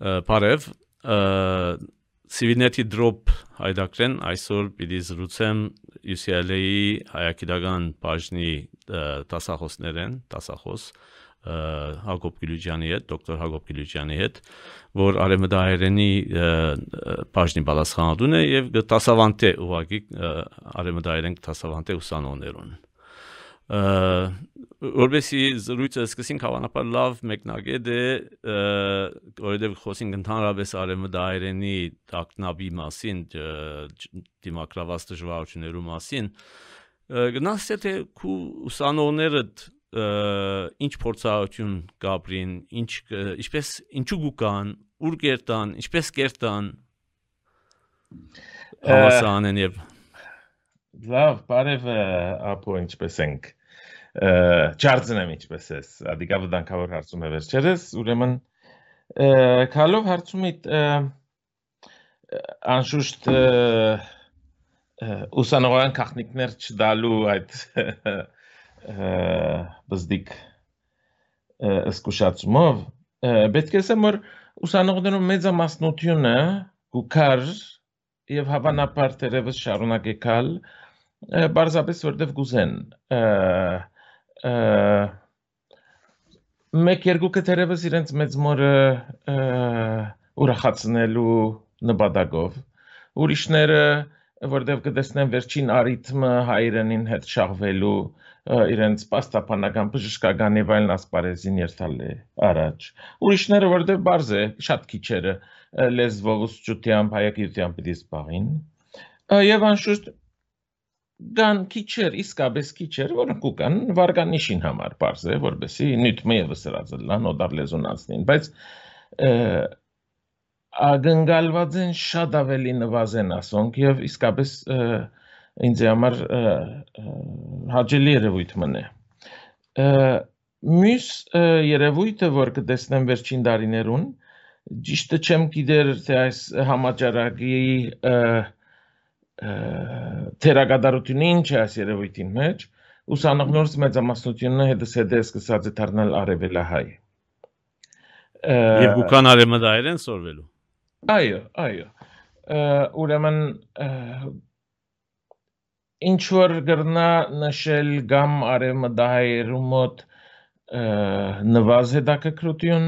Բարև Civinet-ի drop հայդակրեն այսօր պիտի զրուցեմ UCLA-ի հայագիտական բաժնի տասախոսներեն, տասախոս Հակոբ Գյուլիջյանի հետ, դոկտոր Հակոբ Գյուլիջյանի հետ, որ արեմդահայերենի բաժնի բալասխանատուն է եւ տասավանտե ուղակի արեմդահայերեն տասավանտե ուսանողներուն որովհետեւ զրույցը սկսենք հավանաբար լավ մեկնագետ է որովհետեւ խոսենք ընդհանրապես արեմդահայերենի տակնաբի մասին դիմակրաված դժվարություններու մասին գնաս թե քու ուսանողները ինչ փորձառություն գաբրին ինչ ինչպես ինչու գուկան ուր կերտան ինչպես կերտան հավասանեն եւ լավ բարև ապո ինչպես ենք չարձնեմ ինչպես էս ադիկա վտանգավոր հարցում է վերջերս ուրեմն քալով հարցումիդ անշուշտ ուսանողական քախնիկներ չդալու այդ բզդիկ սկուշացումով պետք է ասեմ որ ուսանողներու մեծամասնությունը գուքար եւ հավանաբար դերևս շարունակեկալ բարձրապես որտեվ գուզեն մեկ երկուքը թերևս իրենց մեծ մորը ուրախացնելու նպատակով ուրիշները որտեվ կտեսնեն վերջին արիթմը հայրենին հետ շաղվելու իրենց պաստապանական բժշկական եւ այլն ասպարեզին երթալ է առաջ ուրիշները որտեվ բարձ է շատ քիչերը լեզվով ուսուցչությամբ հայագիտությամբ պիտի զբաղին եւ անշուշտ կան քիչեր, իսկապես քիչեր, որոնք կան վարգանիշին համար, բարձ է, որբեսի նյութը եւս հրածելան օդար լեզուն անցնին, բայց ագնգալված են շատ ավելի նվազեն ասոնք եւ իսկապես ինձ համար հաջելի երևույթ մնե մյուս երևույթը որ կտեսնեմ վերջին տարիներուն ճիշտը չեմ գիտեր թե այս համաճարակի թերագադարությունը ինչ է այս երևույթին մեջ, ուսանողներս մեծամասնությունը հետս հետը սկսած է դառնալ արևելահայ։ Եվ ուքան արևմտահայեր են սորվելու։ Այո, այո։ Ուրեմն ինչ որ գրնա նշել գամ արևմտահայերու մոտ նվազ հետաքրքրություն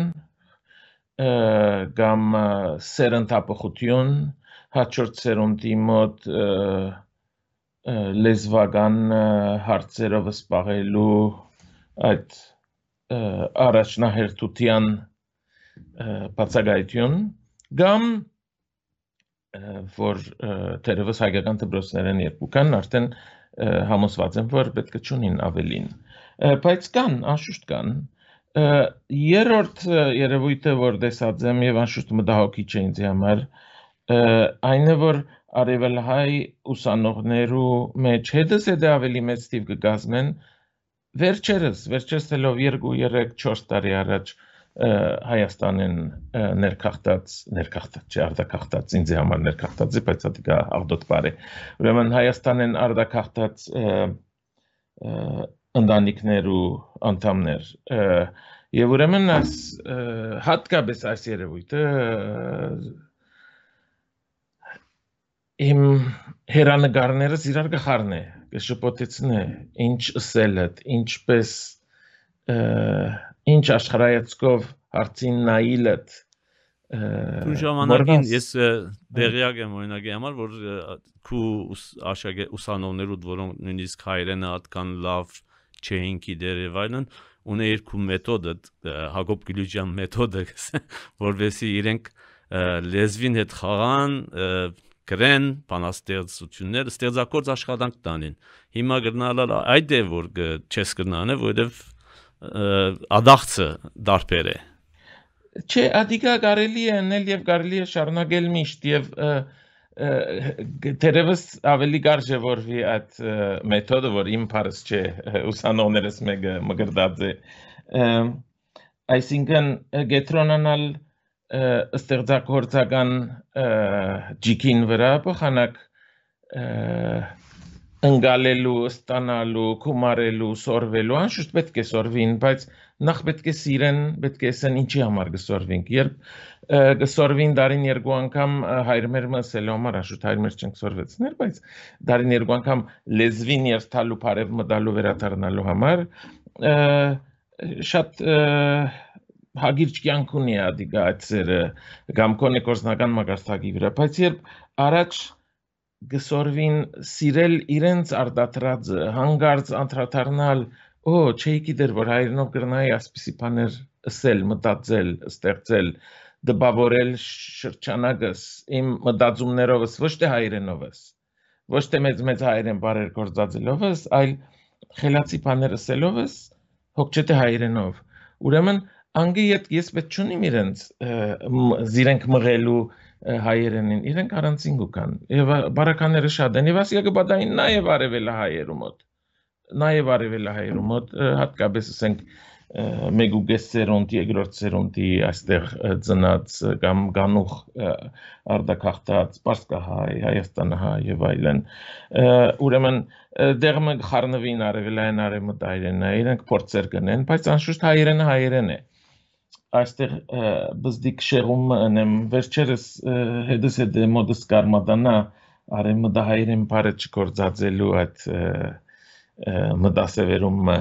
կամ սերընթապողություն հաջորդ սերունդի մոտ լեզվական հարցերով սպաղելու այդ առաջնահերթության բացակայություն կամ որ թերևս հայկական դպրոցներն երկու կան արդեն համոզված եմ որ պետք է ճունին ավելին բայց կան անշուշտ կան երրորդ երևույթը որ տեսած եմ եւ անշուշտ մտահոգիչ է ինձ համար այն է որ արևելահայ ուսանողներու մեջ հետս է դա ավելի մեծ տիվ կգազմեն վերջերս վերջերս թելով 2 3 4 տարի առաջ Հայաստանեն ներքախտած ներքախտած չէ արտակախտած ինձ համար ներքախտած է բայց դա աղդոտ բարե ուրեմն Հայաստանեն արտակախտած ընտանիքներու անդամներ եւ ուրեմն հատկապես այս երևույթը իմ հերանեկարներս իրար գխարն է կշփոթեցնե ինչ ըսելդ ինչպես ինչ աշխարհայացքով հարցին նայիլդ Դու ժամանակին ես դեղյակ եմ օրինակի համար որ քու աշակե ուսանողներուդ որոնք նույնիսկ հայրենը հատկան լավ չէին գիտեր եւ այլն ունե երկու մեթոդը Հակոբ Գյուլիջյան մեթոդը որովհետեւ իրենք լեզվին հետ խաղան գրեն բանաստեղծություններ, ստեղծագործ աշխատանք տանին։ Հիմա գտնալալ այդ է որ չես գտնանը, որովհետև ադախցը դարբեր է։ Չէ, ադիկա կարելի է անել եւ կարելի է շարունակել միշտ եւ դերևս ավելի կարճ է որվի այդ մեթոդը, որ իմ փարս չէ, ուսանողներս մեկը մգրդած է։ Այսինքն գետրոնանալ ստեղծագործական ջիկին վրա փոխանակ ընկալելու, ստանալու, կումարելու, սորվելու, անշուշտ պետք է սորվին, բայց նախ պետք է սիրեն, պետք է ասեն ինչի համար գսորվինք։ Երբ գսորվին դարին երկու անգամ հայր մեր մսել համար աշուտ հայր մեր չենք սորվեցներ, բայց դարին երկու անգամ լեզվին երթալու բարև մտալու վերադառնալու համար շատ հագիրճ կյանք ունի ադիգա այդ սերը կամ կոնե կորզնական մագարտակի վրա, բայց երբ առաջ գսորվին սիրել իրենց արդատրածը, հանգարց անդրադառնալ Օ, չէի գիտեր, որ հայրենով կրնայի ասպիսի բաներ ասել, մտածել, ստեղծել, դպավորել շրջանակս իմ մտածումներովս, ոչ թե հայրենովս, ոչ թե մեծ մեծ հայրեն բարեր գործածելովս, այլ խելացի բաներ ասելովս, հոգ չէ թե հայրենով։ Ուրեմն անգի ետ ես պետք չունիմ իրենց զիրենք մղելու հայերենին, իրենք առանցին գուկան։ Եվ բարականները շատ են, եւ ասիա կբադային նաեւ արևելա հայերու մոտ նաև արևելահայերու մոտ հատկապես ասենք մեգուգես սերունդի, երկրորդ սերունդի այստեղ ծնած կամ գանուխ արդակախտած Պարսկահայ, Հայաստանահայ եւ այլն։ Ուրեմն դեղ մենք խառնվին արևելային արևմտայրենը, իրենք փորձեր կնեն, բայց անշուշտ հայերենը հայերեն է այստեղ բզդիկ շեղում նեմ վերջերս հետս հետ մոդս կարմադանա արևմտահայերեն բարը չկործածելու այդ մտասևերումը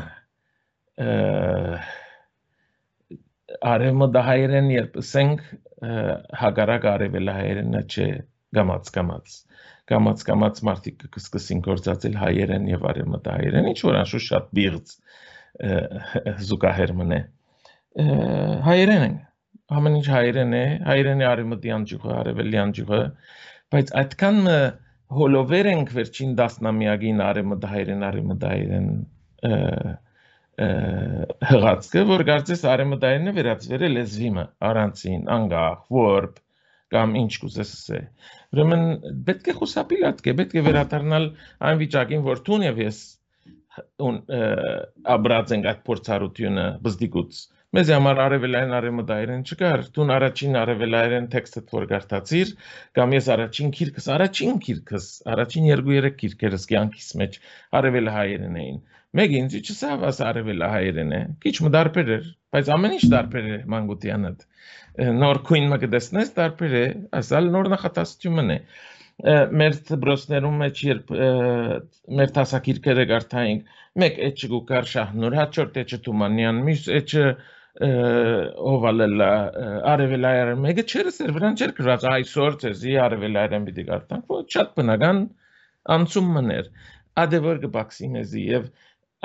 արևմտահայերեն երբ ասենք հագարակ արևելահայերենը չէ գամած գամած գամած գամած մարդիկ կսկսին գործածել հայերեն եւ արևմտահայերեն ինչ որ անշուշտ շատ բիղծ զուգահեռ մնե հայերեն են ամեն ինչ հայերեն է հայերեն է արևմտյան ջուղը արևելյան ջուղը բայց այդքան հոլովեր ենք վերջին 10-ամյակին արեմդահայրեն արեմդահայրեն հղացքը, որ կարծես արեմդահայրենը վերածվել է լեզվիմը, առանցին, անգախ, որբ կամ ինչ կուզես ասե։ Ուրեմն պետք է խուսափիլատ կե, պետք է վերադառնալ այն վիճակին, որ տուն եւ ես աբրած ենք այդ փորձառությունը բզդիկուց Մեզ համար արևելային արևմտայրեն չկար։ Դու առաջին արևելային տեքստը որ գարտացիր, կամ ես առաջին քիրքս, առաջին քիրքս, առաջին 2-3 քիրքերս կյանքիս մեջ արևելահայերեն էին։ Մեկ ինձ չսավ աս արևելահայերեն է։ Քիչ մդարբեր էր, բայց ամեն ինչ դարբեր է մանկությանդ։ Նոր քույն մը կդեսնես դարբեր է, ասալ նոր նախատասությունն է մեր դբրոցներում մեջ երբ մեր տասակիրքերը գարտայինք մեկ էջ գուկար շահնուր հաջորդ էջը թումանյան մյուս էջը ովալելա արևելայարը մեկը չերս էր վրան չեր գրած այսօր ցեզի արևելայարեն պիտի գարտանք ոչ շատ բնական անցում մներ ադեվոր կբաքսի մեզի եւ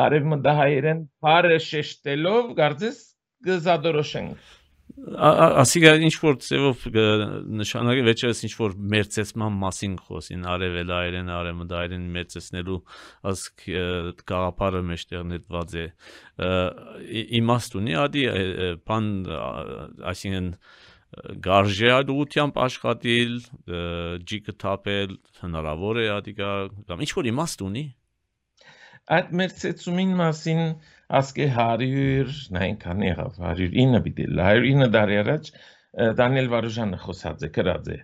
արևմտահայերեն բարը շեշտելով գարձես գզադորոշենք ասիկա ինչ որ ծևով նշանակի վերջերս ինչ որ մերցեցման մասին խոսին արևելայերեն արևմտայերեն մերցեցնելու ասք գաղափարը մեջտեղ նետված է իմաստ ունի ադի բան այսինքն գարժե ադուությամբ աշխատել ջիկը թափել հնարավոր է ադիկա կամ ինչ որ իմաստ ունի այդ մերցեցումին մասին ասկե 100 նայնքան եղավ 109 պիտի 109 տարի առաջ Դանիել Վարուժանը խոսած է գրած է.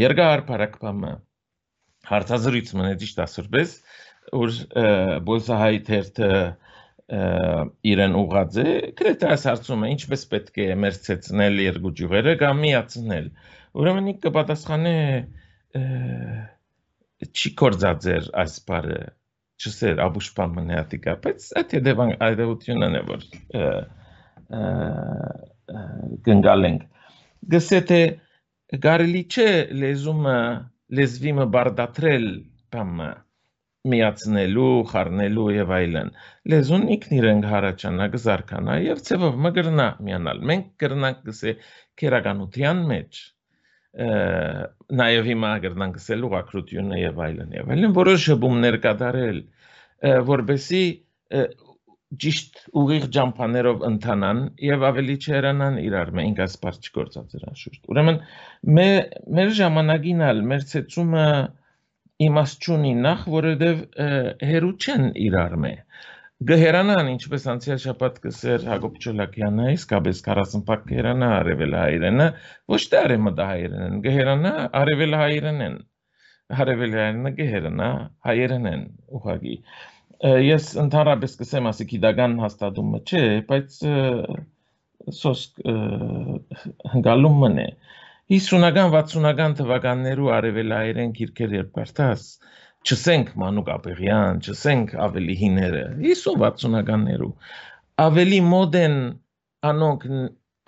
երկար բարակպամը հարցազրույց մնա ճիշտ ասուրպես որ բոլսահայ թերթը իրեն ուղած է գրեթե այս հարցում է ինչպես պետք է մերցեցնել երկու ջուղերը կամ միացնել ուրեմն ինքը պատասխանը չի կորձած էր այս բարը չսեր աբուշպան մնայատիկա, բայց այդ հետևան այդևությունն է, որ գնգալենք։ Գսե թե կարելի չէ լեզումը լեզվիմը բարդատրել կամ միացնելու, խառնելու եւ այլն։ Լեզուն ինքն իրեն հարաճանա, կզարկանա եւ ցեվով մգրնա միանալ։ Մենք կրնանք գսե քերականության մեջ նաև հիմա գրնանք ասել ուղակրությունը եւ այլն եւ այլն որոշ շփումներ կատարել որբեսի ճիշտ ուղիղ ջամփաներով ընթանան եւ ավելի չհեռանան իրար մենք ասպար չգործած դրան շուտ ուրեմն մեր ժամանակին ալ մեր ցեցումը իմաստ չունի նախ որովհետեւ հերու չեն իրար մե գհերանան ինչպես անցյալ շաբաթ կսեր Հակոբ Չոլակյանը իսկապես 40 պակ գհերանա արևելահայերենը ոչ թե արևմտահայերենն գհերանա արևելահայերենն արևելահայերենը գհերանա հայերենն ուղագի ես ընդհանրապես կսեմ ասի գիտական հաստատումը չէ, բայց սոսկ հնգալում մնե 50-ական 60-ական թվականներու արևելայերեն գիրքեր երբ կարդաս չսենք Մանուկ Աբեղյան, չսենք ավելի հիները 50-60-ականներու ավելի մոդեն անոնք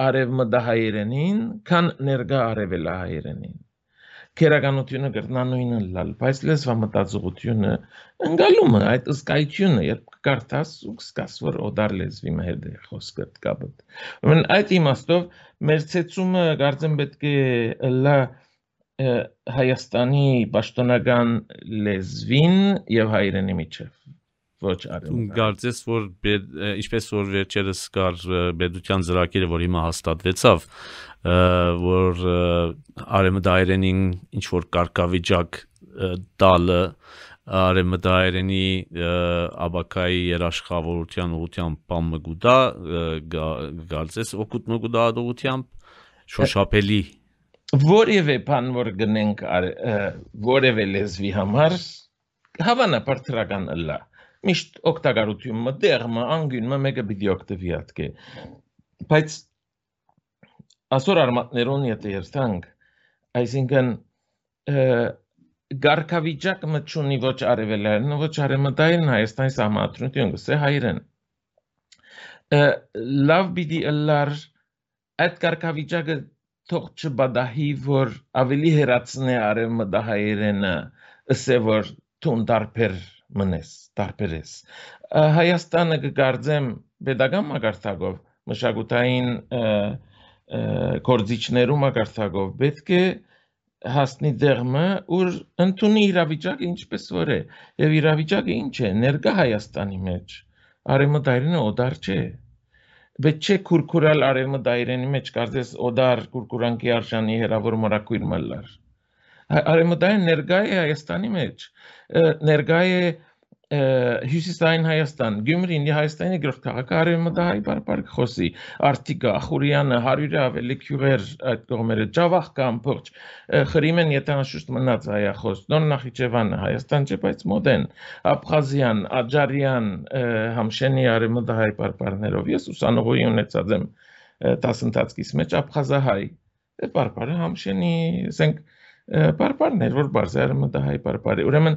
արևմտահայերենին, քան ներկա արևելահայերենին քերականությունը գրնանույնը լալ, բայց լեզվամտածողությունը ընկալում է այդ ըսկայությունը, երբ կկարդաս ու կսկաս, որ օդար լեզվի մհեր է խոսքը կապտ։ Ուրեմն այդ իմաստով մեր ցեցումը կարծեմ պետք է լա Հայաստանի պաշտոնական լեզվին եւ հայրենի միջև ոչ արել։ Կարծես որ ինչպես որ վերջերս կար բեդության ծրագիրը, որ հիմա հաստատվեցավ, որ արեմդայրենին ինչ որ կարգավիճակ տալը արեմդայրենի աբակայի երաշխավորության ուղությամբ բամ մգուտա գալցես օգուտ մգուտա ուղությամբ շոշափելի որևէ բան որ գնենք որևէ լեզվի համար հավանաբար թրական լա միշտ օգտակարությունը դերմը անգյունը մեկը պիտի օգտվի ատկե բայց ասոր արմատներուն եթե երթանք, այսինքն գարկավիճակ մտչունի ոչ արևելային, ոչ արեմտային Հայաստանի սահմանադրություն գսե հայրեն։ Լավ բիդի ըլլար այդ գարկավիճակը թող չբադահի, որ ավելի հերացնե արևմտահայերենը, ըսե որ տուն դարբեր մնես, դարբերես։ Հայաստանը կգարձեմ pedagogan մագարտակով մշակութային գործիչներու մակարդակով պետք է հասնի դեղմը, որ ընդունի իրավիճակը ինչպես որ է։ Եվ իրավիճակը ինչ է, ներկա Հայաստանի մեջ արևմտայրենը օդար չէ։ Բայց չէ քուրքուրալ արևմտայրենի մեջ կարծես օդար քուրքուրանքի արժանի հերավոր մորակույր մլար։ Արևմտայրեն ներկա է Հայաստանի մեջ։ Ներկա է Հյուսիսային Հայաստան, Գյումրին Հայաստանի գրող քաղաքը արևմտահայ բարբար խոսի, Արտիկա, Խուրյանը, 100-ը ավելի քյուղեր այդ կողմերը, Ջավախ կամ փորջ, Խրիմեն եթանաշուշտ մնաց հայախոս, Նոր Նախիջևանը, Հայաստան չէ, բայց մոդեն, Աբխազիան, Աջարյան, Համշենի արևմտահայ բարբարներով ես ուսանողի ունեցած եմ դասընթացքից մեջ Աբխազահայ, բարբարը Համշենի, ասենք բարբարներ, որ բարձր արևմտահայ բարբարի, ուրեմն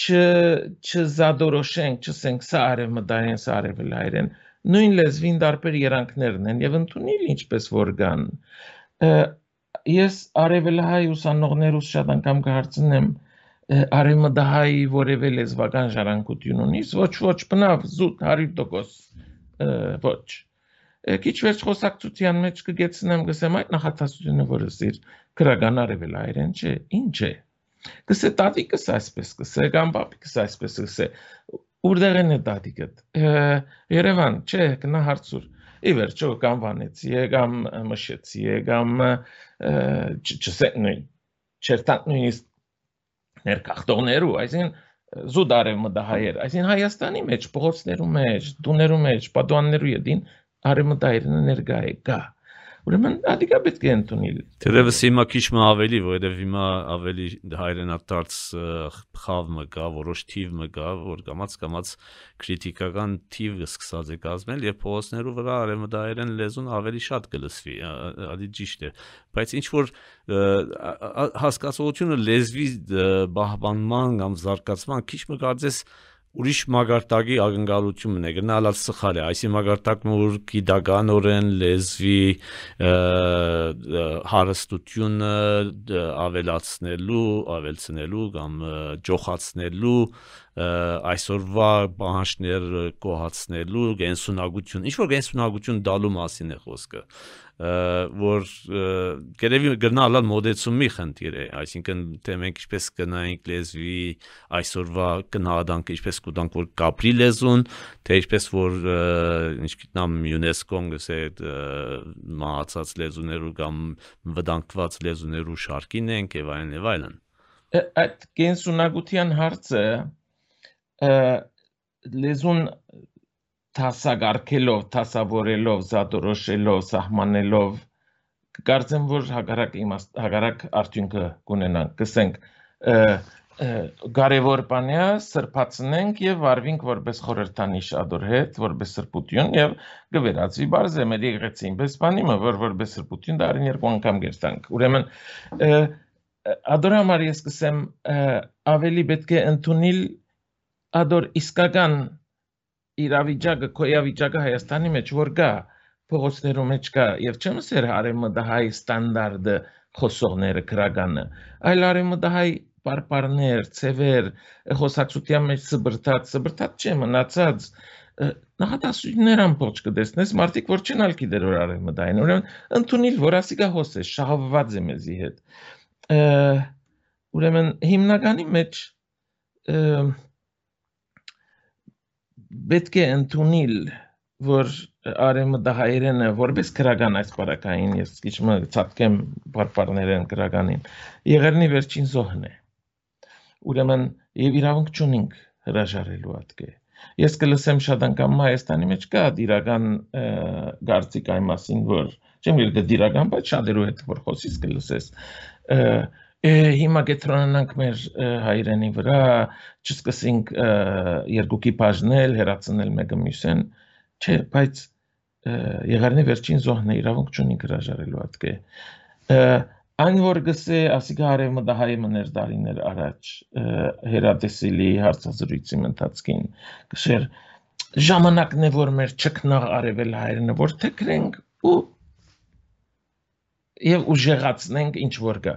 չզադորոշենք, չսենք սա արևմտային, սա արևելայրեն, նույն լեզվին դարբեր երանքներն են եւ ընդունիլ ինչպես որ կան։ Ես արևելահայ ուսանողներուս շատ անգամ կհարցնեմ արևմտահայ որևէ լեզվական ժառանգություն ունիս, ոչ ոչ բնավ զուտ 100% ոչ քիչ վերջ խոսակցության մեջ կգեցնեմ գսեմ այդ նախատասությունը որը սիր քրական արևելայրեն չէ ինչ է Կսե տատիկս այսպես կսե, կամ պապիկս այսպես կսե, ուրդեղեն է տատիկըտ, երևան, չէ, կնա հարցուր, ի վերջո կամ վանեցի կամ մշեցի կամ չսե նույն, չերտանք նույնիսկ ներկախտողներու, այսին զուտ արևը դահայեր, այսին Հայաստանի մեջ, պողոցներու մեջ, դուներու մեջ, պատուաններու ետին արևը դահայերնը ներգա է, գա, Ուրեմն ադիկա պետք է ընդունել։ Թերևս հիմա քիչ մը ավելի, որովհետև հիմա ավելի հայրենադարձ խավ մը կա, որոշ թիվ մը կա, որ կամած կամած քրիտիկական թիվը սկսած է կազմել եւ փոստներու վրա արեմդայերեն լեզուն ավելի շատ կլսվի, ադի ճիշտ է։ Բայց ինչ որ հասկացողությունը լեզվի բահբանման կամ զարգացման քիչ մը կարծես ուրիշ մագարտակի ակնկալությունն է գնալալ սխալ է այսի մագարտակը որ գիտականորեն լեզվի հարստությունը ավելացնելու ավելցնելու կամ ջոխացնելու այսօրվա բանջներ կոհացնելու գենսունակություն ինչ որ գենսունակություն դալու մասին է խոսքը որ գերեւի գնալալ մոդեցումի խնդիր է, այսինքն թե մենք ինչպես կնայինք լեզվի այսօրվա գնահատանքը ինչպես կուտանք որ կապրի լեզուն, թե ինչպես որ ինչ գիտնամ ՅՈՒՆԵՍԿՕ-ն գսե մահացած լեզուներու կամ վտանգված լեզուներու շարքին ենք եւ այլն եւ այլն։ Այդ կենսունակության հարցը լեզուն տասագարկելով, տասավորելով, զատորոշելով, սահմանելով կարծեմ որ հագարակ իմաստ հագարակ արդյունքը կունենանք կսենք կարևոր բան է սրբացնենք եւ վարվինք որպես խորհրդանիշ ադոր հետ, որպես սրբություն եւ գվերածվի բարձ է մեր եկեղեցին, պես բանիմը, որ որպես սրբություն դարին երկու անգամ գերտանք։ Ուրեմն ադոր համար ես կսեմ ավելի պետք է ընդունել ադոր իսկական իրավիճակը, քոյավիճակը Հայաստանի մեջ որ կա, փողոցներում մեջ կա եւ չեմ ասեր արեմդահայ ստանդարտը խոսողները քրագանը, այլ արեմդահայ պարպարներ, ցևեր, խոսակցության մեջ սբրտած, սբրտած չէ մնացած նախատասություններ ամբողջ կդեսնես մարդիկ որ չեն ալքի դեր որ արեմդային ուրեմն ընդունիլ որ ասիկա հոսե շահավված է մեզի հետ ուրեմն հիմնականի մեջ պետք է ընդունիլ որ արեմդահայերենը որպես քրական այս բարակային ես քիչմը ցածկեմ բարբարներեն քրականին եղերնի վերջին զոհն է ուրեմն եւ իրավունք չունենք հրաժարելու ատկե ես կլսեմ շատ անգամ Հայաստանի մեջ կա դիրական գարցիկ այն մասին որ չեմ գիտի դիրական բայց շատերու հետ որ խոսից կլսես հիմա կետրոնանանք մեր հայրենի վրա չսկսենք երկուքի բաժնել հերացնել մեկը մյուսեն չէ բայց եղարնի վերջին զոհն է իրավունք չունի հրաժարելու ատկե այն որ գսե ասիկա արևմտահայ մներ դարիներ առաջ հերատեսիլի հարցազրույցի ընթացքին գշեր ժամանակն է որ մեր ճկնաղ արևել հայրենը որ թեքրենք ու եւ ուժեղացնենք ինչ որ կա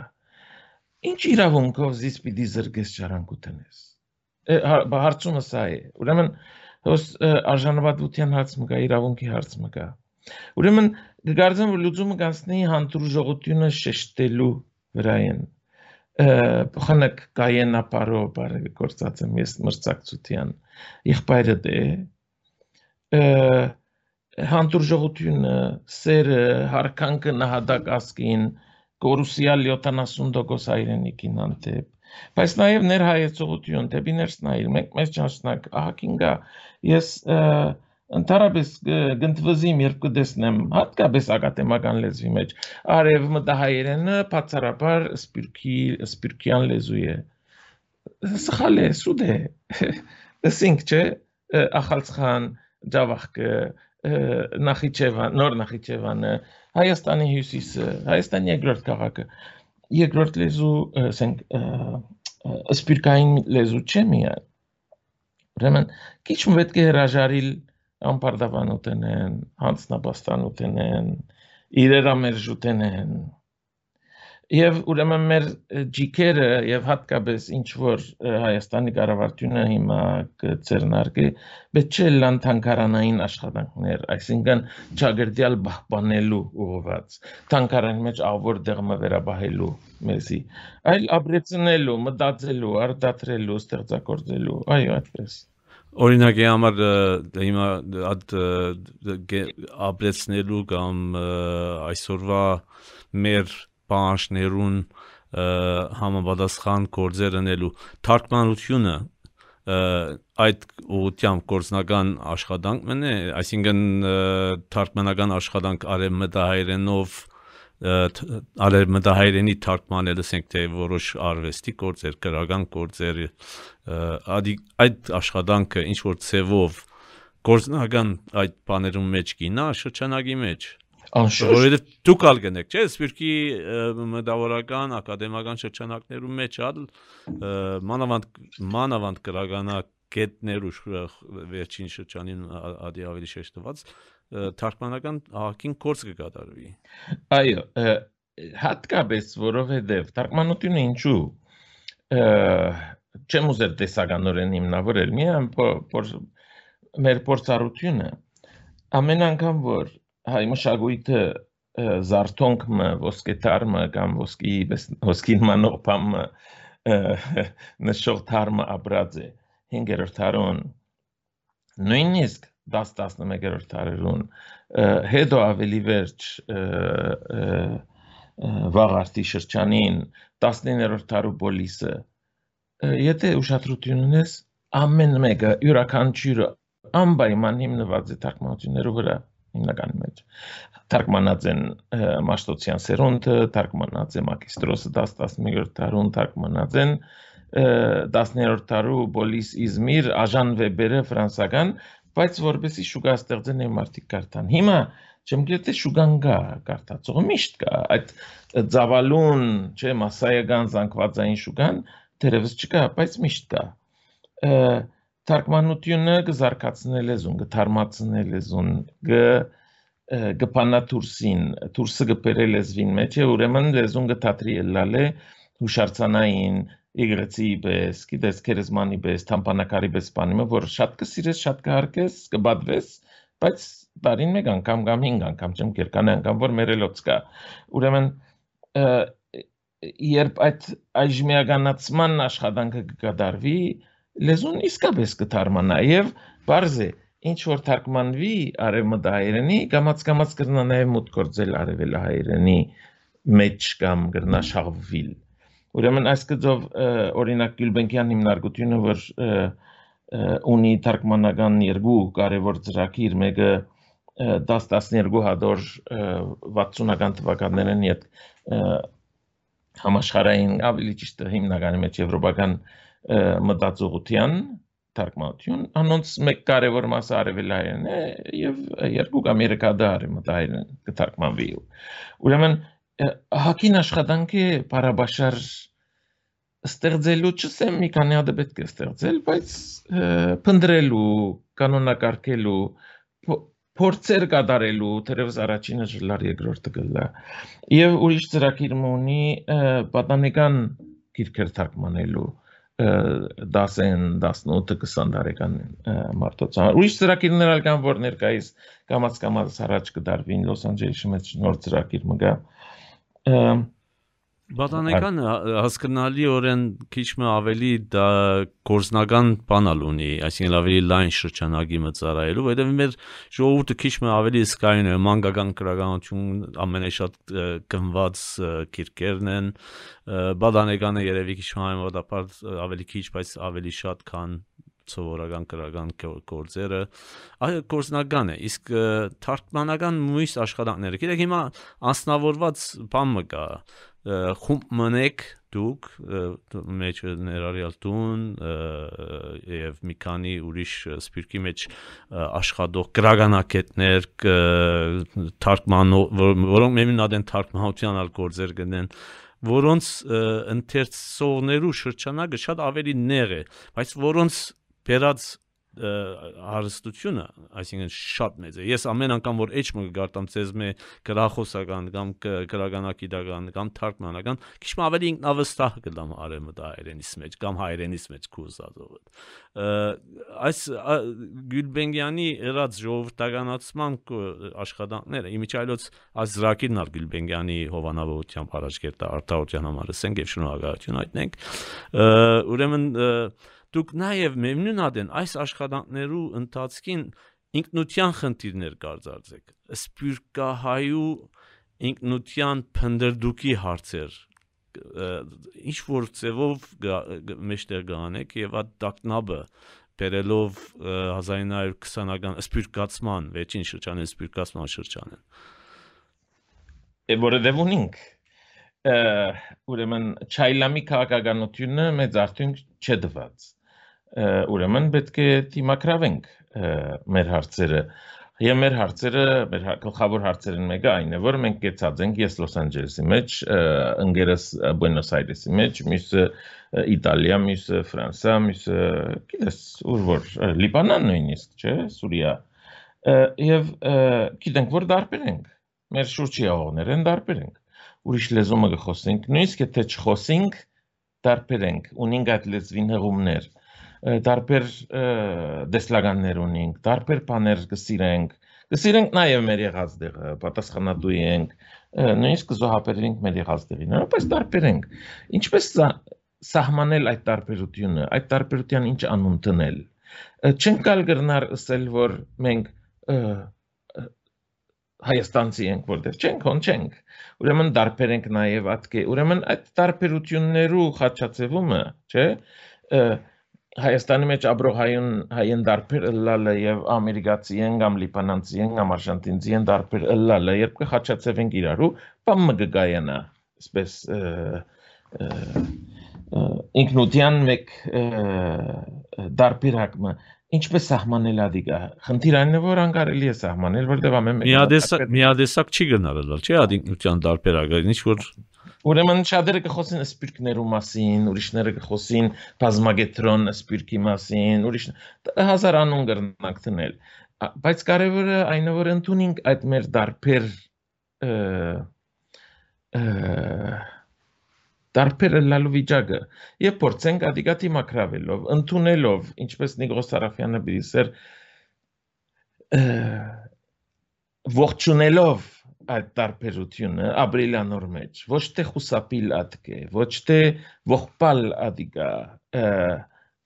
ինչ իրավունքով զիս պիտի զրգես ճարանկութենես հարցումը սա է ուրեմն հոս արժանապատվության հարց մը կա իրավունքի հարց մը կա Ուրեմն կգարձեմ որ լուծումը կանցնի հանդուրժողությունը շեշտելու վրայեն փոխանակ կայեն ապարո բարը գործած եմ ես մրցակցության եղբայրը դե հանդուրժողությունը սերը հարկանքը նահատակ ասկին կորուսիալ 70% հայրենիքին անտեպ բայց նաև ներհայեցողություն դեպի ներս նայել մենք մեծ ճաշնակ ահագինգա ես և, ընդհանրապես գտնվզիմ երբ կդեսնեմ հատկապես ակադեմական լեզվի մեջ արև մտահայերենը բացառաբար սպիրկի սպիրկյան լեզու է սխալ է սուդ է ասինք չէ ախալցխան ջավախկը նախիջևան նոր նախիջևանը հայաստանի հյուսիսը հայաստանի երկրորդ քաղաքը երկրորդ լեզու ասենք սպիրկային լեզու չէ միայն ուրեմն քիչ պետք է հրաժարիլ անպարտավանութենեն, հանցնաբաստանութենեն, իրերամերժութենեն։ Եվ ուրեմն մեր ջիկերը եւ հատկապես ինչ որ Հայաստանի կառավարությունը հիմա կցերնարկի, պետք չէ լան թանկարանային աշխատանքներ, այսինքն ճագերդյալ պահպանելու ուղղված, թանկարանի մեջ ավոր դեղը վերաբահելու մեզի, այլ ապրեցնելու, մտածելու, արտադրելու, ստեղծագործելու, այո, այդպես։ Օրինակի համար հիմա այդ ապրեցնելու կամ այսօրվա մեր բանջներուն համապատասխան գործեր անելու թարգմանությունը այդ ուղությամբ գործնական աշխատանք մնե, այսինքն թարգմանական աշխատանք արևմտահայերենով արևմտահայերենի թարգմանել ասենք թե որոշ արվեստի գործեր, քրական գործեր, այդ աշխատանքը ինչ որ ցևով գործնական այդ բաներում մեջ գինա շրջանագի մեջ Անշուշտ որովհետև դուք ալ գնեք, չէ՞, սպիրկի մտավորական ակադեմիական շրջանակներում մեջ ալ մանավանդ մանավանդ կրագանա կետներ ու վերջին շրջանին ադի ավելի շեշտված թարգմանական ահագին գործ կկատարվի։ Այո, հատկապես որովհետև թարգմանությունը ինչու չեմ ուզեր տեսականորեն հիմնավորել, միայն մեր փորձառությունը ամեն անգամ որ հայ մշակույթը զարթոնքը ոսկետարմը կամ ոսկի ոսկին մանոփամը նշող թարմը ապրած է 5-րդ դարուն նույնիսկ 10-11-րդ դարերուն հետո ավելի վերջ վաղարտի շրջանին 19-րդ դարու բոլիսը եթե ուշադրություն ունես ամեն մեկը յուրաքանչյուրը անպայման հիմնված է թարգմանություններով վրա հիմնականի մեջ թարգմանած են Մաշտոցյան սերունդը, թարգմանած է Մակիստրոսը 10-11-րդ դարուն, թարգմանած են 10-րդ տարու Բոլիս Իզմիր, Աժան Վեբերը ֆրանսական, բայց որպեսի շուկա ստեղծեն եւ մարդիկ կարդան։ Հիմա չեմ գիտե թե շուգան կա, կարդացողը միշտ կա։ Այդ ծավալուն, չէ, massայական զանգվածային շուգան դերևս չկա, բայց միշտ կա։ Թարգմանությունը կզարգացնի լեզուն, կթարմացնի լեզուն, կը գփանա դուրսին, դուրսը գբերել լեզվին մեջ ուրեմն լեզուն կթատրի ելալե հուշարձանային իգրեցի պես, գիտես քերեզմանի պես, թամփանակարի պես բանիմը, որ շատ կսիրես, շատ կհարգես, կբադվես, բայց տարին մեկ անգամ կամ 5 անգամ չեմ կերկան անգամ որ մերելոց կա։ Ուրեմն երբ այդ այժմիականացման աշխատանքը կկատարվի, լեզուն իսկապես կդառնա եւ բարձ է ինչ որ թարգմանվի արևմտահայերենի կամած կամած կրնա նաև մուտք գործել արևելահայերենի մեջ կամ կրնա շաղվիլ ուրեմն այս գծով օրինակ Գյուլբենկյան հիմնարկությունը որ ունի թարգմանական երկու կարևոր ծրագիր մեկը 10-12 հատոր 60-ական թվականներին իդ համաշխարհային ավելի ճիշտ հիմնականի մեջ եվրոպական մտածողության թարգմանություն, անոնց մեկ կարևոր մասը արևելային է եւ երկու կամ երեք հատ մտահայերեն կթարգմանվի։ Ուրեմն հակին աշխատանքի բարաբաշար ստեղծելու չսեմ մի քանի հատ պետք է ստեղծել, բայց փնտրելու, կանոնակարգելու, փորձեր կատարելու, թերևս առաջինը ժլար երկրորդը գլա։ Եվ ուրիշ ծրագիր ունի պատանեկան գիրքեր թարգմանելու 10-ն, 18-ը 20 տարեկան մարդոց։ Ուրիշ ծրագիրներ ալ կան, որ ներկայիս կամած կամած առաջ կդարվին Լոս Անջելեսի մեջ նոր ծրագիր մգա։ Բադանեկան հասկանալիորեն քիչ մը ավելի դա կորզնական բանալ ունի, այսինքն ավելի լայն շրջանագի մծարայելու, որովհետև մեր ժողովուրդը քիչ մը ավելի սկային է, մանկական քրագանություն ամենաշատ կնված քիրկերն են, բադանեկանը երևի քիչ համեմատաբար ավելի քիչ, բայց ավելի շատ քան սովորական քրական գործերը այլ կորզնական է իսկ թարգմանական մույս աշխատանքները գիտեք հիմա անսնավորված բան մը խումբ մնեք դուք մեջ ներառյալ տուն եւ մի քանի ուրիշ սպիրկի մեջ աշխատող գրագանակետներ թարգմանող որոնք մեմին ադեն թարգմանության ալ գործեր գնեն որոնց ընթերցողներու շրջանակը շատ ավելի նեղ է բայց որոնց բերած հարստությունը, այսինքն շատ մեծ է։ Ես ամեն անգամ որ H-ը գարտամ ցեզ մե գրախոսական կամ գրագանակիդական կամ թարգմանական, քիչ ավելի ինքնավստահ կդամ արեմտահայերենից մեջ կամ հայերենից մեջ կուզածով։ Այս Գյուլբենգյանի երած ժողովրդականացման աշխատանքները իմիջայլոց այս զրակիրն ար Գյուլբենգյանի հովանավորությամբ առաջ կերտա արտահայտության համար ասենք եւ շնորհակալություն հայտնենք։ Ուրեմն դուք նաև մեմնունադեն այս աշխատանքներու ընթացքին ինքնության խնդիրներ կարձարծեք սպյուրկահայու ինքնության փնդրդուկի հարցեր ինչ որ ծևով մեջտեղ գանեք եւ այդ դակնաբը բերելով 1920-ական սպյուրկացման վերջին շրջանը սպյուրկացման շրջանը որովհետև ունենք ուրեմն չայլամի քաղաքականությունը մեծ արդյունք չդված ուրեմն պետք է դիմակրավենք մեր հարցերը Եվ մեր հարցերը, մեր գլխավոր հարցերն մեկը այն է, որ մենք կեցած ենք ես Լոս Անջելեսի մեջ, ընկերս Բուենոս Այրեսի մեջ, մյուսը Իտալիա, մյուսը Ֆրանսա, մյուսը գիտես, ուր որ Լիբանան նույնիսկ, չէ, Սուրիա։ Եվ գիտենք, որ դարբեր ենք։ Մեր շուրջի աղողներ են դարբեր ենք։ Ուրիշ լեզու մը խոսենք, նույնիսկ եթե չխոսենք, դարբեր ենք, ունենք այդ լեզվին հղումներ տարբեր դեսլագաններ ունենք, տարբեր բաներ կսիրենք, կսիրենք նաև մեր եղած դեղը, պատասխանատու ենք, նույնիսկ կզոհաբերենք մեր եղած դեղին, այնպես տարբեր ենք։ Ինչպես սահմանել այդ տարբերությունը, այդ տարբերության ինչ անուն դնել։ Չենք գալ գրնար ասել, որ մենք հայաստանցի ենք, որտեղ չենք, հոն չենք։ Ուրեմն դարբեր ենք նաև ատկե։ Ուրեմն այդ տարբերություններու խաչացևումը, չէ, Հայաստանի մեջ ապրող հայուն հայեն դարբեր ըլլալը եւ ամերիկացի են կամ լիբանանցի են կամ արժանտինցի են դարբեր ըլլալը երբ կխաչացվենք իրարու բամ մը գգայանա այսպես ինքնության մեկ դարբերակը ինչպես սահմանել ադիգա խնդիր այն է որ անկարելի է սահմանել որտեղ ամեն միադեսակ միադեսակ չի գնալու չի ադինքնության դարբերակը ինչ որ Ուրեմն շատերը կխոսեն սպիրկներու մասին, ուրիշները կխոսին բազմագետրոն սպիրկի մասին, ուրիշ հազար անուն կրնակ տնել։ Բայց կարևորը այն է որ ընդունենք այդ մեր դարբեր դարբերը լալու վիճակը եւ փորձենք ադիգատի մակրավելով, ընդունելով, ինչպես Նիգրոս Սարաֆյանը բիզեր ողջունելով այդ տարբերությունը ապրիլյանոր մեջ ոչ թե խուսապիլ ադկե ոչ թե ողբալ ադիգա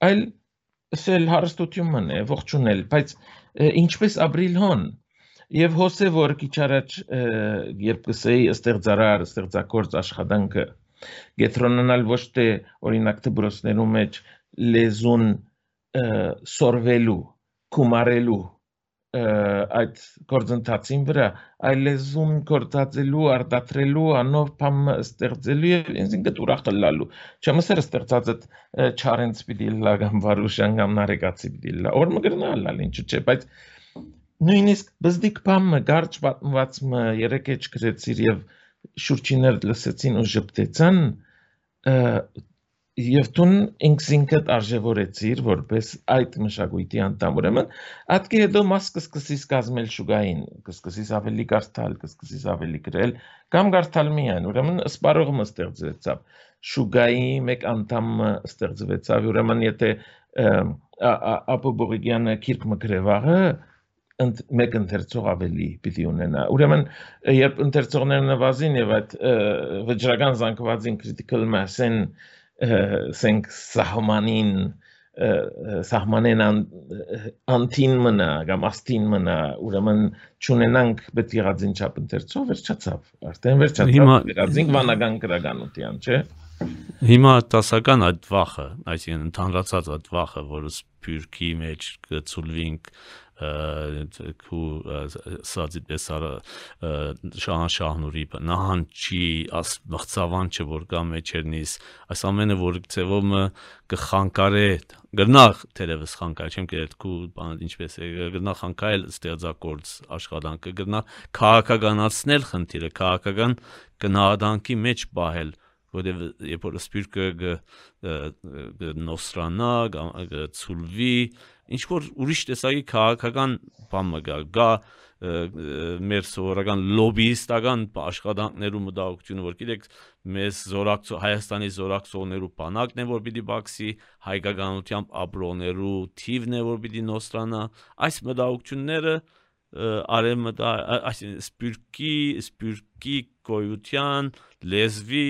այլ սել հարստությունն է ողջունել բայց ինչպես ապրիլ հոն եւ հոսե որ քիչ առաջ երբ կսեի ստեղծարար ստեղծագործ աշխատանքը գետրոնանալ ոչ թե օրինակ դբրոսներու մեջ լեզուն սորվելու կումարելու այդ գործընթացին վրա այլ լեզուն գործածելու, արտադրելու, անով բամ ստեղծելու եւ ինձ ինքդ ուրախ լալու։ Չեմ ասեր ստեղծած այդ չարենց պիտի լա կամ վարուշան կամ նարեկացի պիտի լա։ Որ մգրնա լալ ինչու՞ չէ, բայց նույնիսկ բզդիկ բամը գարջ պատմված մը երեք էջ գրեցիր եւ շուրջիներ լսեցին ու ժպտեցան եւ տուն ինքսինքդ արժևորեցիր որպես այդ մշակույթի անդամ ուրեմն ատկի հետո մաս կսկսիս կազմել շուգային կսկսիս ավելի կարդալ կսկսիս ավելի գրել կամ կարդալ միայն ուրեմն սպարողը ստեղծվեցավ շուգայի մեկ անդամ ստեղծվեցավ ուրեմն եթե ապո բորիգյանը քիրք մգրեվաղը ընդ մեկ ընթերցող ավելի պիտի ունենա։ Ուրեմն երբ ընթերցողները նվազին եւ այդ վճռական զանգվածին critical mass-ին սենք սահմանին սահմանեն անտին մնա կամ աստին մնա ուրեմն ճունենանք պետք եղածին չափ ընթերցով վերջացավ արդեն վերջացավ վերածինք վանական գրականության չէ Հիմա տասական այդ վախը, այսինքն ընդհանրացած այդ վախը, որը սփյուռքի մեջ կծուլվինք քու սածի տեսարը շահան շահնուրի նահանչի աս մղծավանչը որ կա մեջերնից այս ամենը որ ծևոմը կխանկարե գրնախ թերևս խանկար չեմ կերել քու բանը ինչպես է գրնախ խանկայել ստեղծագործ աշխատանքը գրնախ քաղաքականացնել խնդիրը քաղաքական գնահատանքի մեջ բահել որտեղ երբ որ սպիրկը նոսրանա ցուլվի ինչ որ ուրիշ տեսակի քաղաքական բան մը գա գա մեր սովորական լոբիստական աշխատանքներու մտահոգությունը որ գիտեք մեզ զորակցո Հայաստանի զորակցողներու բանակն է որ պիտի բաքսի հայկականությամբ ապրողներու թիվն է որ պիտի նոստրանա այս մտահոգությունները արեմտա այսինքն սպյուրքի սպյուրքի գոյության լեզվի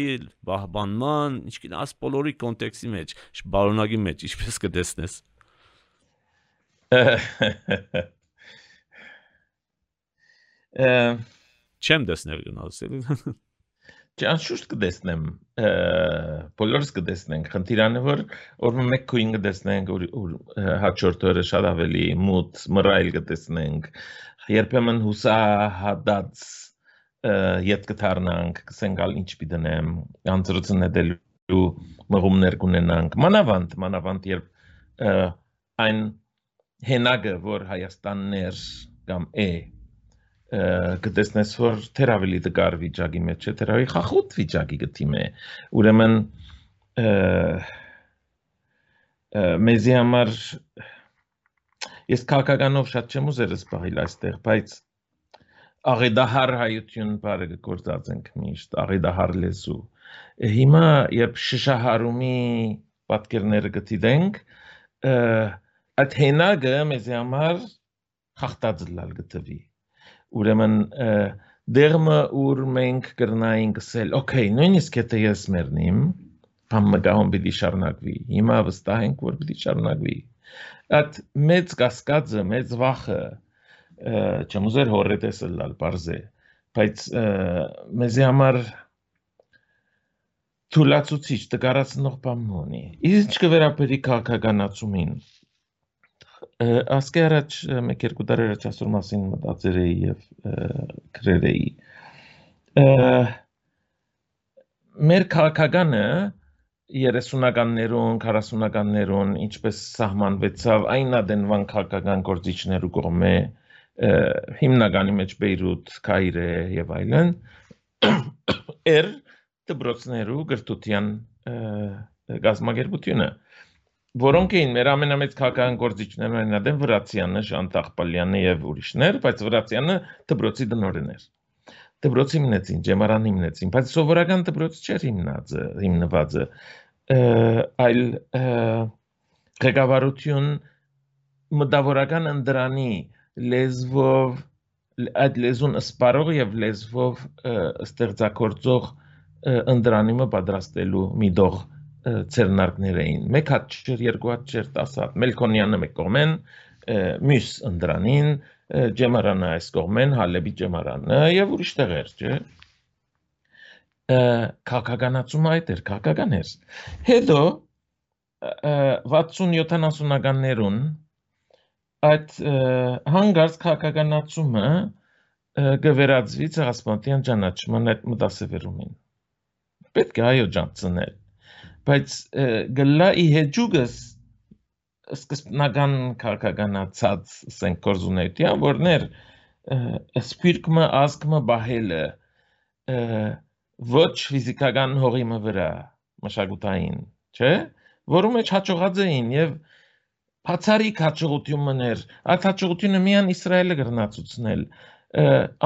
բահբանման ինչքան աս բոլորի կոնտեքստի մեջ բարոնագի մեջ ինչպես կտեսնես Չեմ տեսնել գնացել։ Ճանշուշտ կտեսնեմ, բոլորս կտեսնենք։ Խնդիրանը որ օրը մեկ քույն կտեսնենք, հաջորդ օրը շատ ավելի մութ, մռայլ կտեսնենք։ Երբեմն հուսահատած յետ կթարնանք, կսենք ալ ինչ պիտենեմ, անձրուցն հետելու մղումներ կունենանք։ Մանավանդ, մանավանդ երբ այն հենակը, որ Հայաստաններ կամ է կտեսնես որ թեր ավելի դգար վիճակի մեջ է, թեր ավելի խախոտ վիճակի գտիմ է։ Ուրեմն մեզի համար ես քաղաքականով շատ չեմ ուզեր սպահիլ այստեղ, բայց աղեդահար հայություն բարը գործած ենք միշտ, աղեդահար լեզու։ Հիմա երբ շշահարումի պատկերները գտիդենք, այդ հենագը մեզ համար խախտածլալ գտվի ուրեմն դերմը ուր մենք կրնայինք ասել օքեյ նույնիսկ եթե ես մեռնիմ բամը գահոն պիտի շարունակվի հիմա վստահ ենք որ պիտի շարունակվի այդ մեծ կասկածը մեծ վախը չեմ ուզեր հորետեսը լալ բարձե բայց մեզի համար թուլացուցիչ տկարացնող բան ունի ինչ կվերապերի քաղաքականացումին ասկե առաջ մեկ երկու տարի առաջ ասոր մասին մտածեր էի եւ գրեր էի մեր քաղաքականը 30-ականներուն, 40-ականներուն ինչպես սահմանվեցավ այն ադենվան քաղաքական գործիչներու կողմէ հիմնականի մեջ Բեյրութ, Կայրե եւ այլն էր դբրոցներու գրթության գազམ་ագերբությունը որոնք էին մեր ամենամեծ քաղաքական գործիչներն են ադեն Վրացյանը, Շանտախպալյանը եւ ուրիշներ, բայց Վրացյանը դբրոցի դնորեն էր դպրոց հիմնեցին, ջեմարան հիմնեցին, բայց սովորական դպրոց չէր հիմնած, հիմնված այլ ղեկավարություն մտավորական ընդրանի լեզվով այդ լեզուն սպարող եւ լեզվով ստեղծագործող ընդրանիմը պատրաստելու մի դող ցերնարկներ էին։ Մեկ հատ չէր, երկու հատ չէր, 10 հատ։ Մելքոնյանը մեկ կողմեն, մյուս ընդրանին, ջեմարանը այս կողմեն, Հալեբի ջեմարանը եւ ուրիշ տեղեր, չէ։ Քաղաքականացումը այդ էր, քաղաքական էր։ Հետո 60-70-ականներուն այդ հանգարց քաղաքականացումը գվերածվի ցեղասպանության ճանաչման այդ մտասևերումին։ Պետք է այո ջանցնել։ Բայց գլա ի հեջուգս սկզբնական քաղաքականացած ասենք կորզունեության, որներ սպիրկմը ազգմը բահելը ոչ ֆիզիկական հողիմը վրա մշակութային, չէ, որում մեջ հաջողած էին եւ բացարիք հաջողություններ, այդ հաջողությունը միան Իսրայելը գրնացուցնել,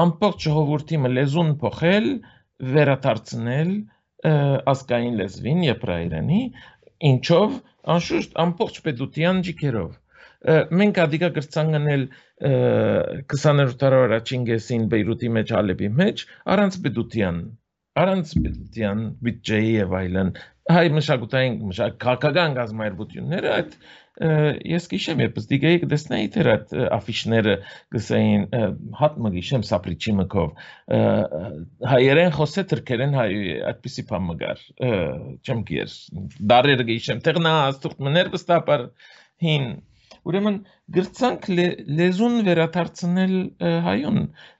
ամբողջ ժողովրդի լեզուն փոխել, վերադարձնել ասկային լեզվին եբրայերենի, ինչով անշուշտ ամբողջ պետության ջիքերով մենք ադիկա կրցանկանել 20-րդ դարի առաջին կեսին Բեյրութի մեջ Ալեպի մեջ առանց պետության առանց պետության բյուջեի եւ այլն հայ մշակութային քաղաքական գազམ་այրբությունները այդ ես գիշեմ երբ ստիգեի կտեսնեի թե այդ աֆիշները գսային հատ մը գիշեմ սապրիչի մկով հայերեն խոսե թրքերեն հայ այդպիսի բան մգար չեմ գիր դարերը գիշեմ տեղնա աստուխտ մներ վստահաբար հին Ուրեմն գրցանք լեզուն վերադարձնել հայուն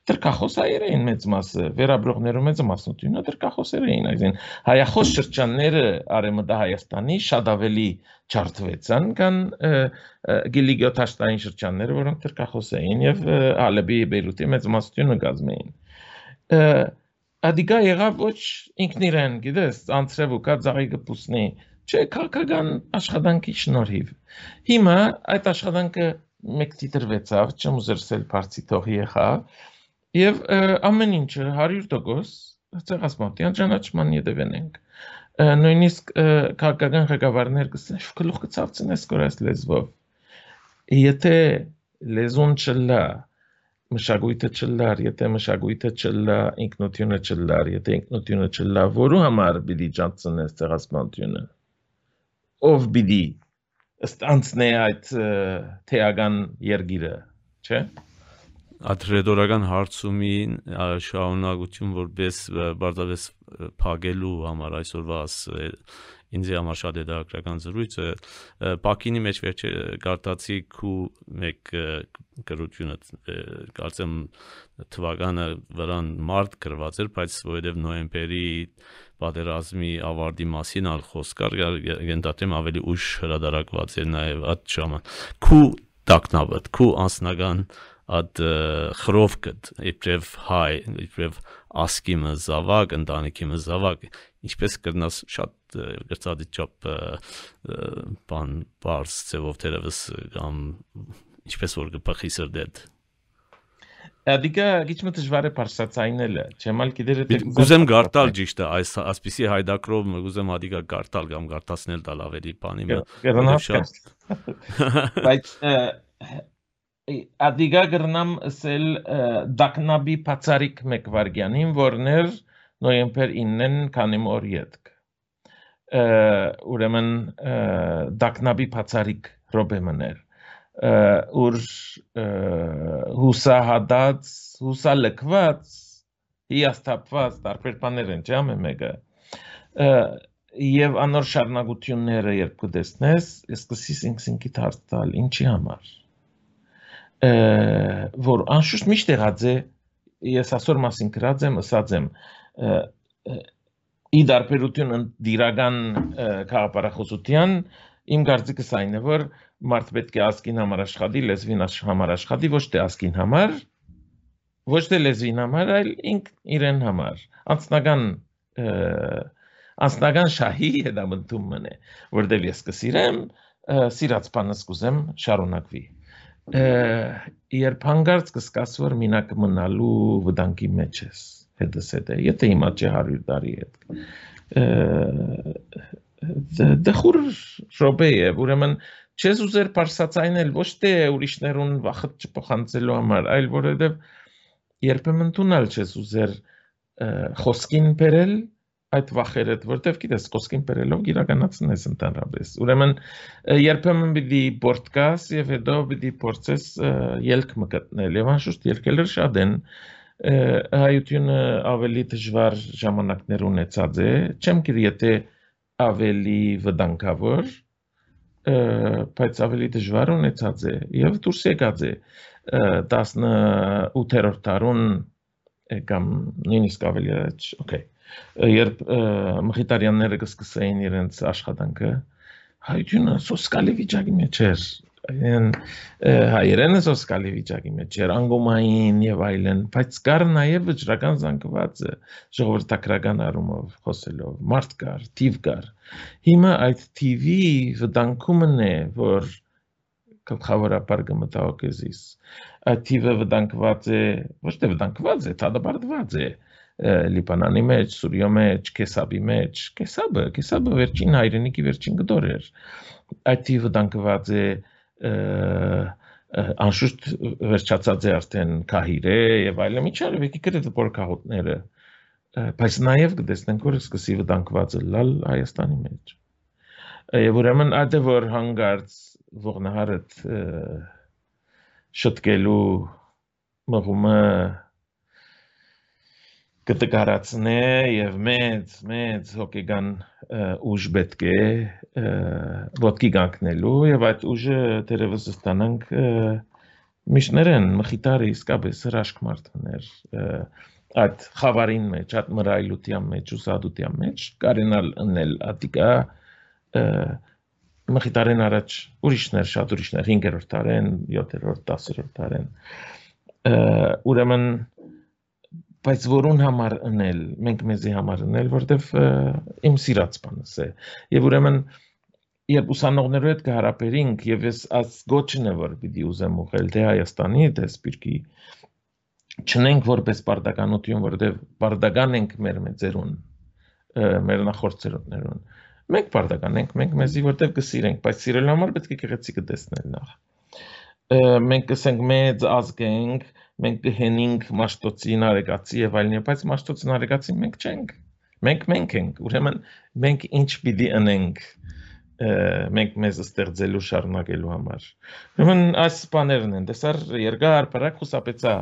Տրկախոսայեր էին մեծ մասը, վերաբրողներու մեծ մասնությունը տրկախոսեր էին, այսին հայախոս շրջանները արեմտա Հայաստանի շատ ավելի չարթվեցան, կան գիլիգյոթաշտային շրջանները, որոնք տրկախոս էին եւ Ալեբի Բեյրութի մեծ մասնությունը գազմեին։ Ադիգա եղավ ոչ ինքն իրեն, գիտես, անցրև ու կա ծաղի կպուսնի, չէ, քաղաքական աշխատանքի շնորհիվ։ Հիմա այդ աշխատանքը մեկ տիտրվեցավ, չեմ ուզերսել բարձի թողի եղավ, Եվ ամեն ինչը 100% ցեղասպանության ճանաչման յետևեն ենք։ Նույնիսկ քաղաքական ղեկավարներ կսեն գլուխ կցավցնես կորած լեզվով։ Եթե լեզուն չլա, մշակույթը չլար, եթե մշակույթը չլա, ինքնությունը չլար, եթե ինքնությունը չլա, որու համար պիտի ճանաչնես ցեղասպանությունը։ Ով պիտի ըստ անցնե այդ թեական երգիրը, չէ՞ ադրեդորական հարցումին շահունակություն որպես բարձավես փագելու համար այսօրվա ինձ համար շատ է դրական զրույցը Պակինի մեջ վերջը գարտացի քու մեկ գրությունը կարծեմ թվականը վրան մարտ գրված էր բայց որովհետև նոյեմբերի պատերազմի ավարտի մասին ալ խոսք կար գնդատեմ ավելի ուշ հրադարակված էր նաև այդ ժամանակ քու տակնավդ քու անսնական այդ խրովկդ իբրև հայ իբրև ասկիմը զավակ ընտանիքիմը զավակ ինչպես կրնաս շատ գրծադի չափ բան բարձ ծևով թերևս կամ ինչպես որ կփխի սրդեդ Ադիկա գիչմը դժվար է բարձրացնելը, չեմ ալ գիտեր թե գուզեմ գարտալ ճիշտ է, այս ասպիսի հայդակրով գուզեմ ադիկա գարտալ կամ գարտացնել տալ ավելի բանի մը բայց Ադիգա գրնամ ասել դակնաբի բացարիք մեկ վարգյանին, որներ նոյեմբեր 9-ն քանիմ օր յետք։ Ուրեմն դակնաբի բացարիք ռոբեմներ ուր հուսահատած, հուսալքված, հիաստապված տարբեր բաներ են, չամե մեկը եւ անոր շարունակությունները երբ կտեսնես, ես կսիս ինքսինքի հարց տալ, ինչի համար որ անշուշտ միշտ եղած է ես այսօր մասին գրած եմ, ասած եմ ի դարբերություն դիրական քաղաքապարախոսության իմ կարծիքս այն է որ մարդ պետք է ասկին համար աշխատի լեզվին համար աշխատի ոչ թե ասկին համար ոչ թե լեզվին համար այլ ինք իրեն համար անձնական անձնական շահի հետամտում մնե որտեվ ես կսիրեմ սիրած բանս կուզեմ շարունակվի երբ հանգարց կսկաս որ մինակ մնալու վտանգի մեջ ես հետս հետ է, եթե հիմա չէ 100 տարի հետ։ Դխուր շոբե է, ուրեմն չես ուզեր parsatzայնել ոչ թե ուրիշներուն վախտ չփոխանցելու համար, այլ որովհետև երբեմն տունալ չես ուզեր խոսքին բերել այդ վախերը, որտեվ գիտես, խոսքին բերելով իրականացնես ընդհանրապես։ Ուրեմն երբեմն պիտի բորտկաս եւ հետո պիտի փորձես ելք մգտնել։ Եվ անշուշտ ելքերը շատ են, հայությունը ավելի դժվար ժամանակներ ունեցած է, չեմ գիտի եթե ավելի վտանգավոր, բայց ավելի դժվար ունեցած է եւ դուրս եկած է 18-րդ դարուն կամ նույնիսկ ավելի առաջ, օքեյ երբ մխիթարյանները կսկսեին իրենց աշխատանքը հայությունը սոսկալի վիճակի մեջ էր այն հայերենը սոսկալի վիճակի մեջ էր անգոմային եւ այլն բայց կար նաեւ վճռական զանգվածը ժողովրդակրական առումով խոսելով մարդ կար թիվ կար հիմա այդ թիվի վտանգումն է որ գլխավորապես կմտահոգեզիս այդ թիվը վտանգված է ոչ թե վտանգված է դադարդված է Լիբանանի մեջ, Սուրիո մեջ, Կեսաբի մեջ, Կեսաբը, Կեսաբը վերջին հայրենիքի վերջին գդոր էր։ Այդ թիվը դանկված է անշուշտ վերջացած է արդեն Կահիրե եւ այլն միջարվեկի գրեթե որ կահոտները բայց նաեւ կտեսնենք որ սկսի վտանգված լալ Հայաստանի մեջ եւ ուրեմն այդ որ հանգարց ողնահարը շտկելու մղումը կտկարացնե եւ մեծ մեծ հոգեգան ուժ պետք է ոտքի կանգնելու եւ այդ ուժը դերևս ստանանք միշներեն մխիտարը իսկապես հրաշք մարդներ այդ խավարին մեջ, այդ մրայլության մեջ, ուսադության մեջ կարենալ ըննել ատիկա մխիտարեն առաջ ուրիշներ, շատ ուրիշներ 5-րդ դարեն, 7-րդ, 10-րդ դարեն ուրեմն բայց որուն համար ընել, մենք մեզի համար ընել, որտեվ իմ սիրած բանս է։ Եվ ուրեմն երբ ուսանողներու հետ կհարաբերինք եւ ես աս գոչն է որ պիտի ուզեմ ուղղել թե Հայաստանի թե Սպիրկի չնենք որպես բարդականություն, որտեվ բարդական ենք մեր մեծերուն, մեր նախորդերուն։ Մենք բարդական ենք, մենք մեզի որտեվ կսիրենք, բայց սիրելու համար պետք է գեղեցիկը տեսնել նախ։ Մենք կսենք մեծ ազգ ենք, մենք կհենինք Մաշտոցի նարեկացի եւ այլն, բայց Մաշտոցի նարեկացի մենք չենք։ Մենք մենք ենք, ուրեմն մենք ինչ պիտի անենք մենք մեզ ստեղծելու շարունակելու համար։ Ուրեմն այս բաներն են, դեսար երկար բարակ խուսապեցա։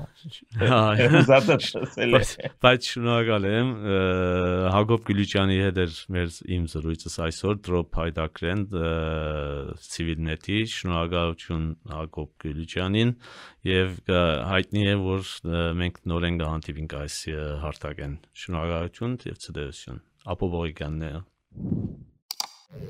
Բայց շնորհակալ եմ Հակոբ Գյուլիչյանի հետ էր մեր իմ զրույցս այսօր դրոփ հայդակրեն ցիվիլնետի շնորհակալություն Հակոբ Գյուլիչյանին եւ հայտնի է որ մենք նորեն կհանդիպինք այս հարթակեն։ Շնորհակալություն եւ ցտեսություն։ Ապո բողիկանները Thank you. Yeah.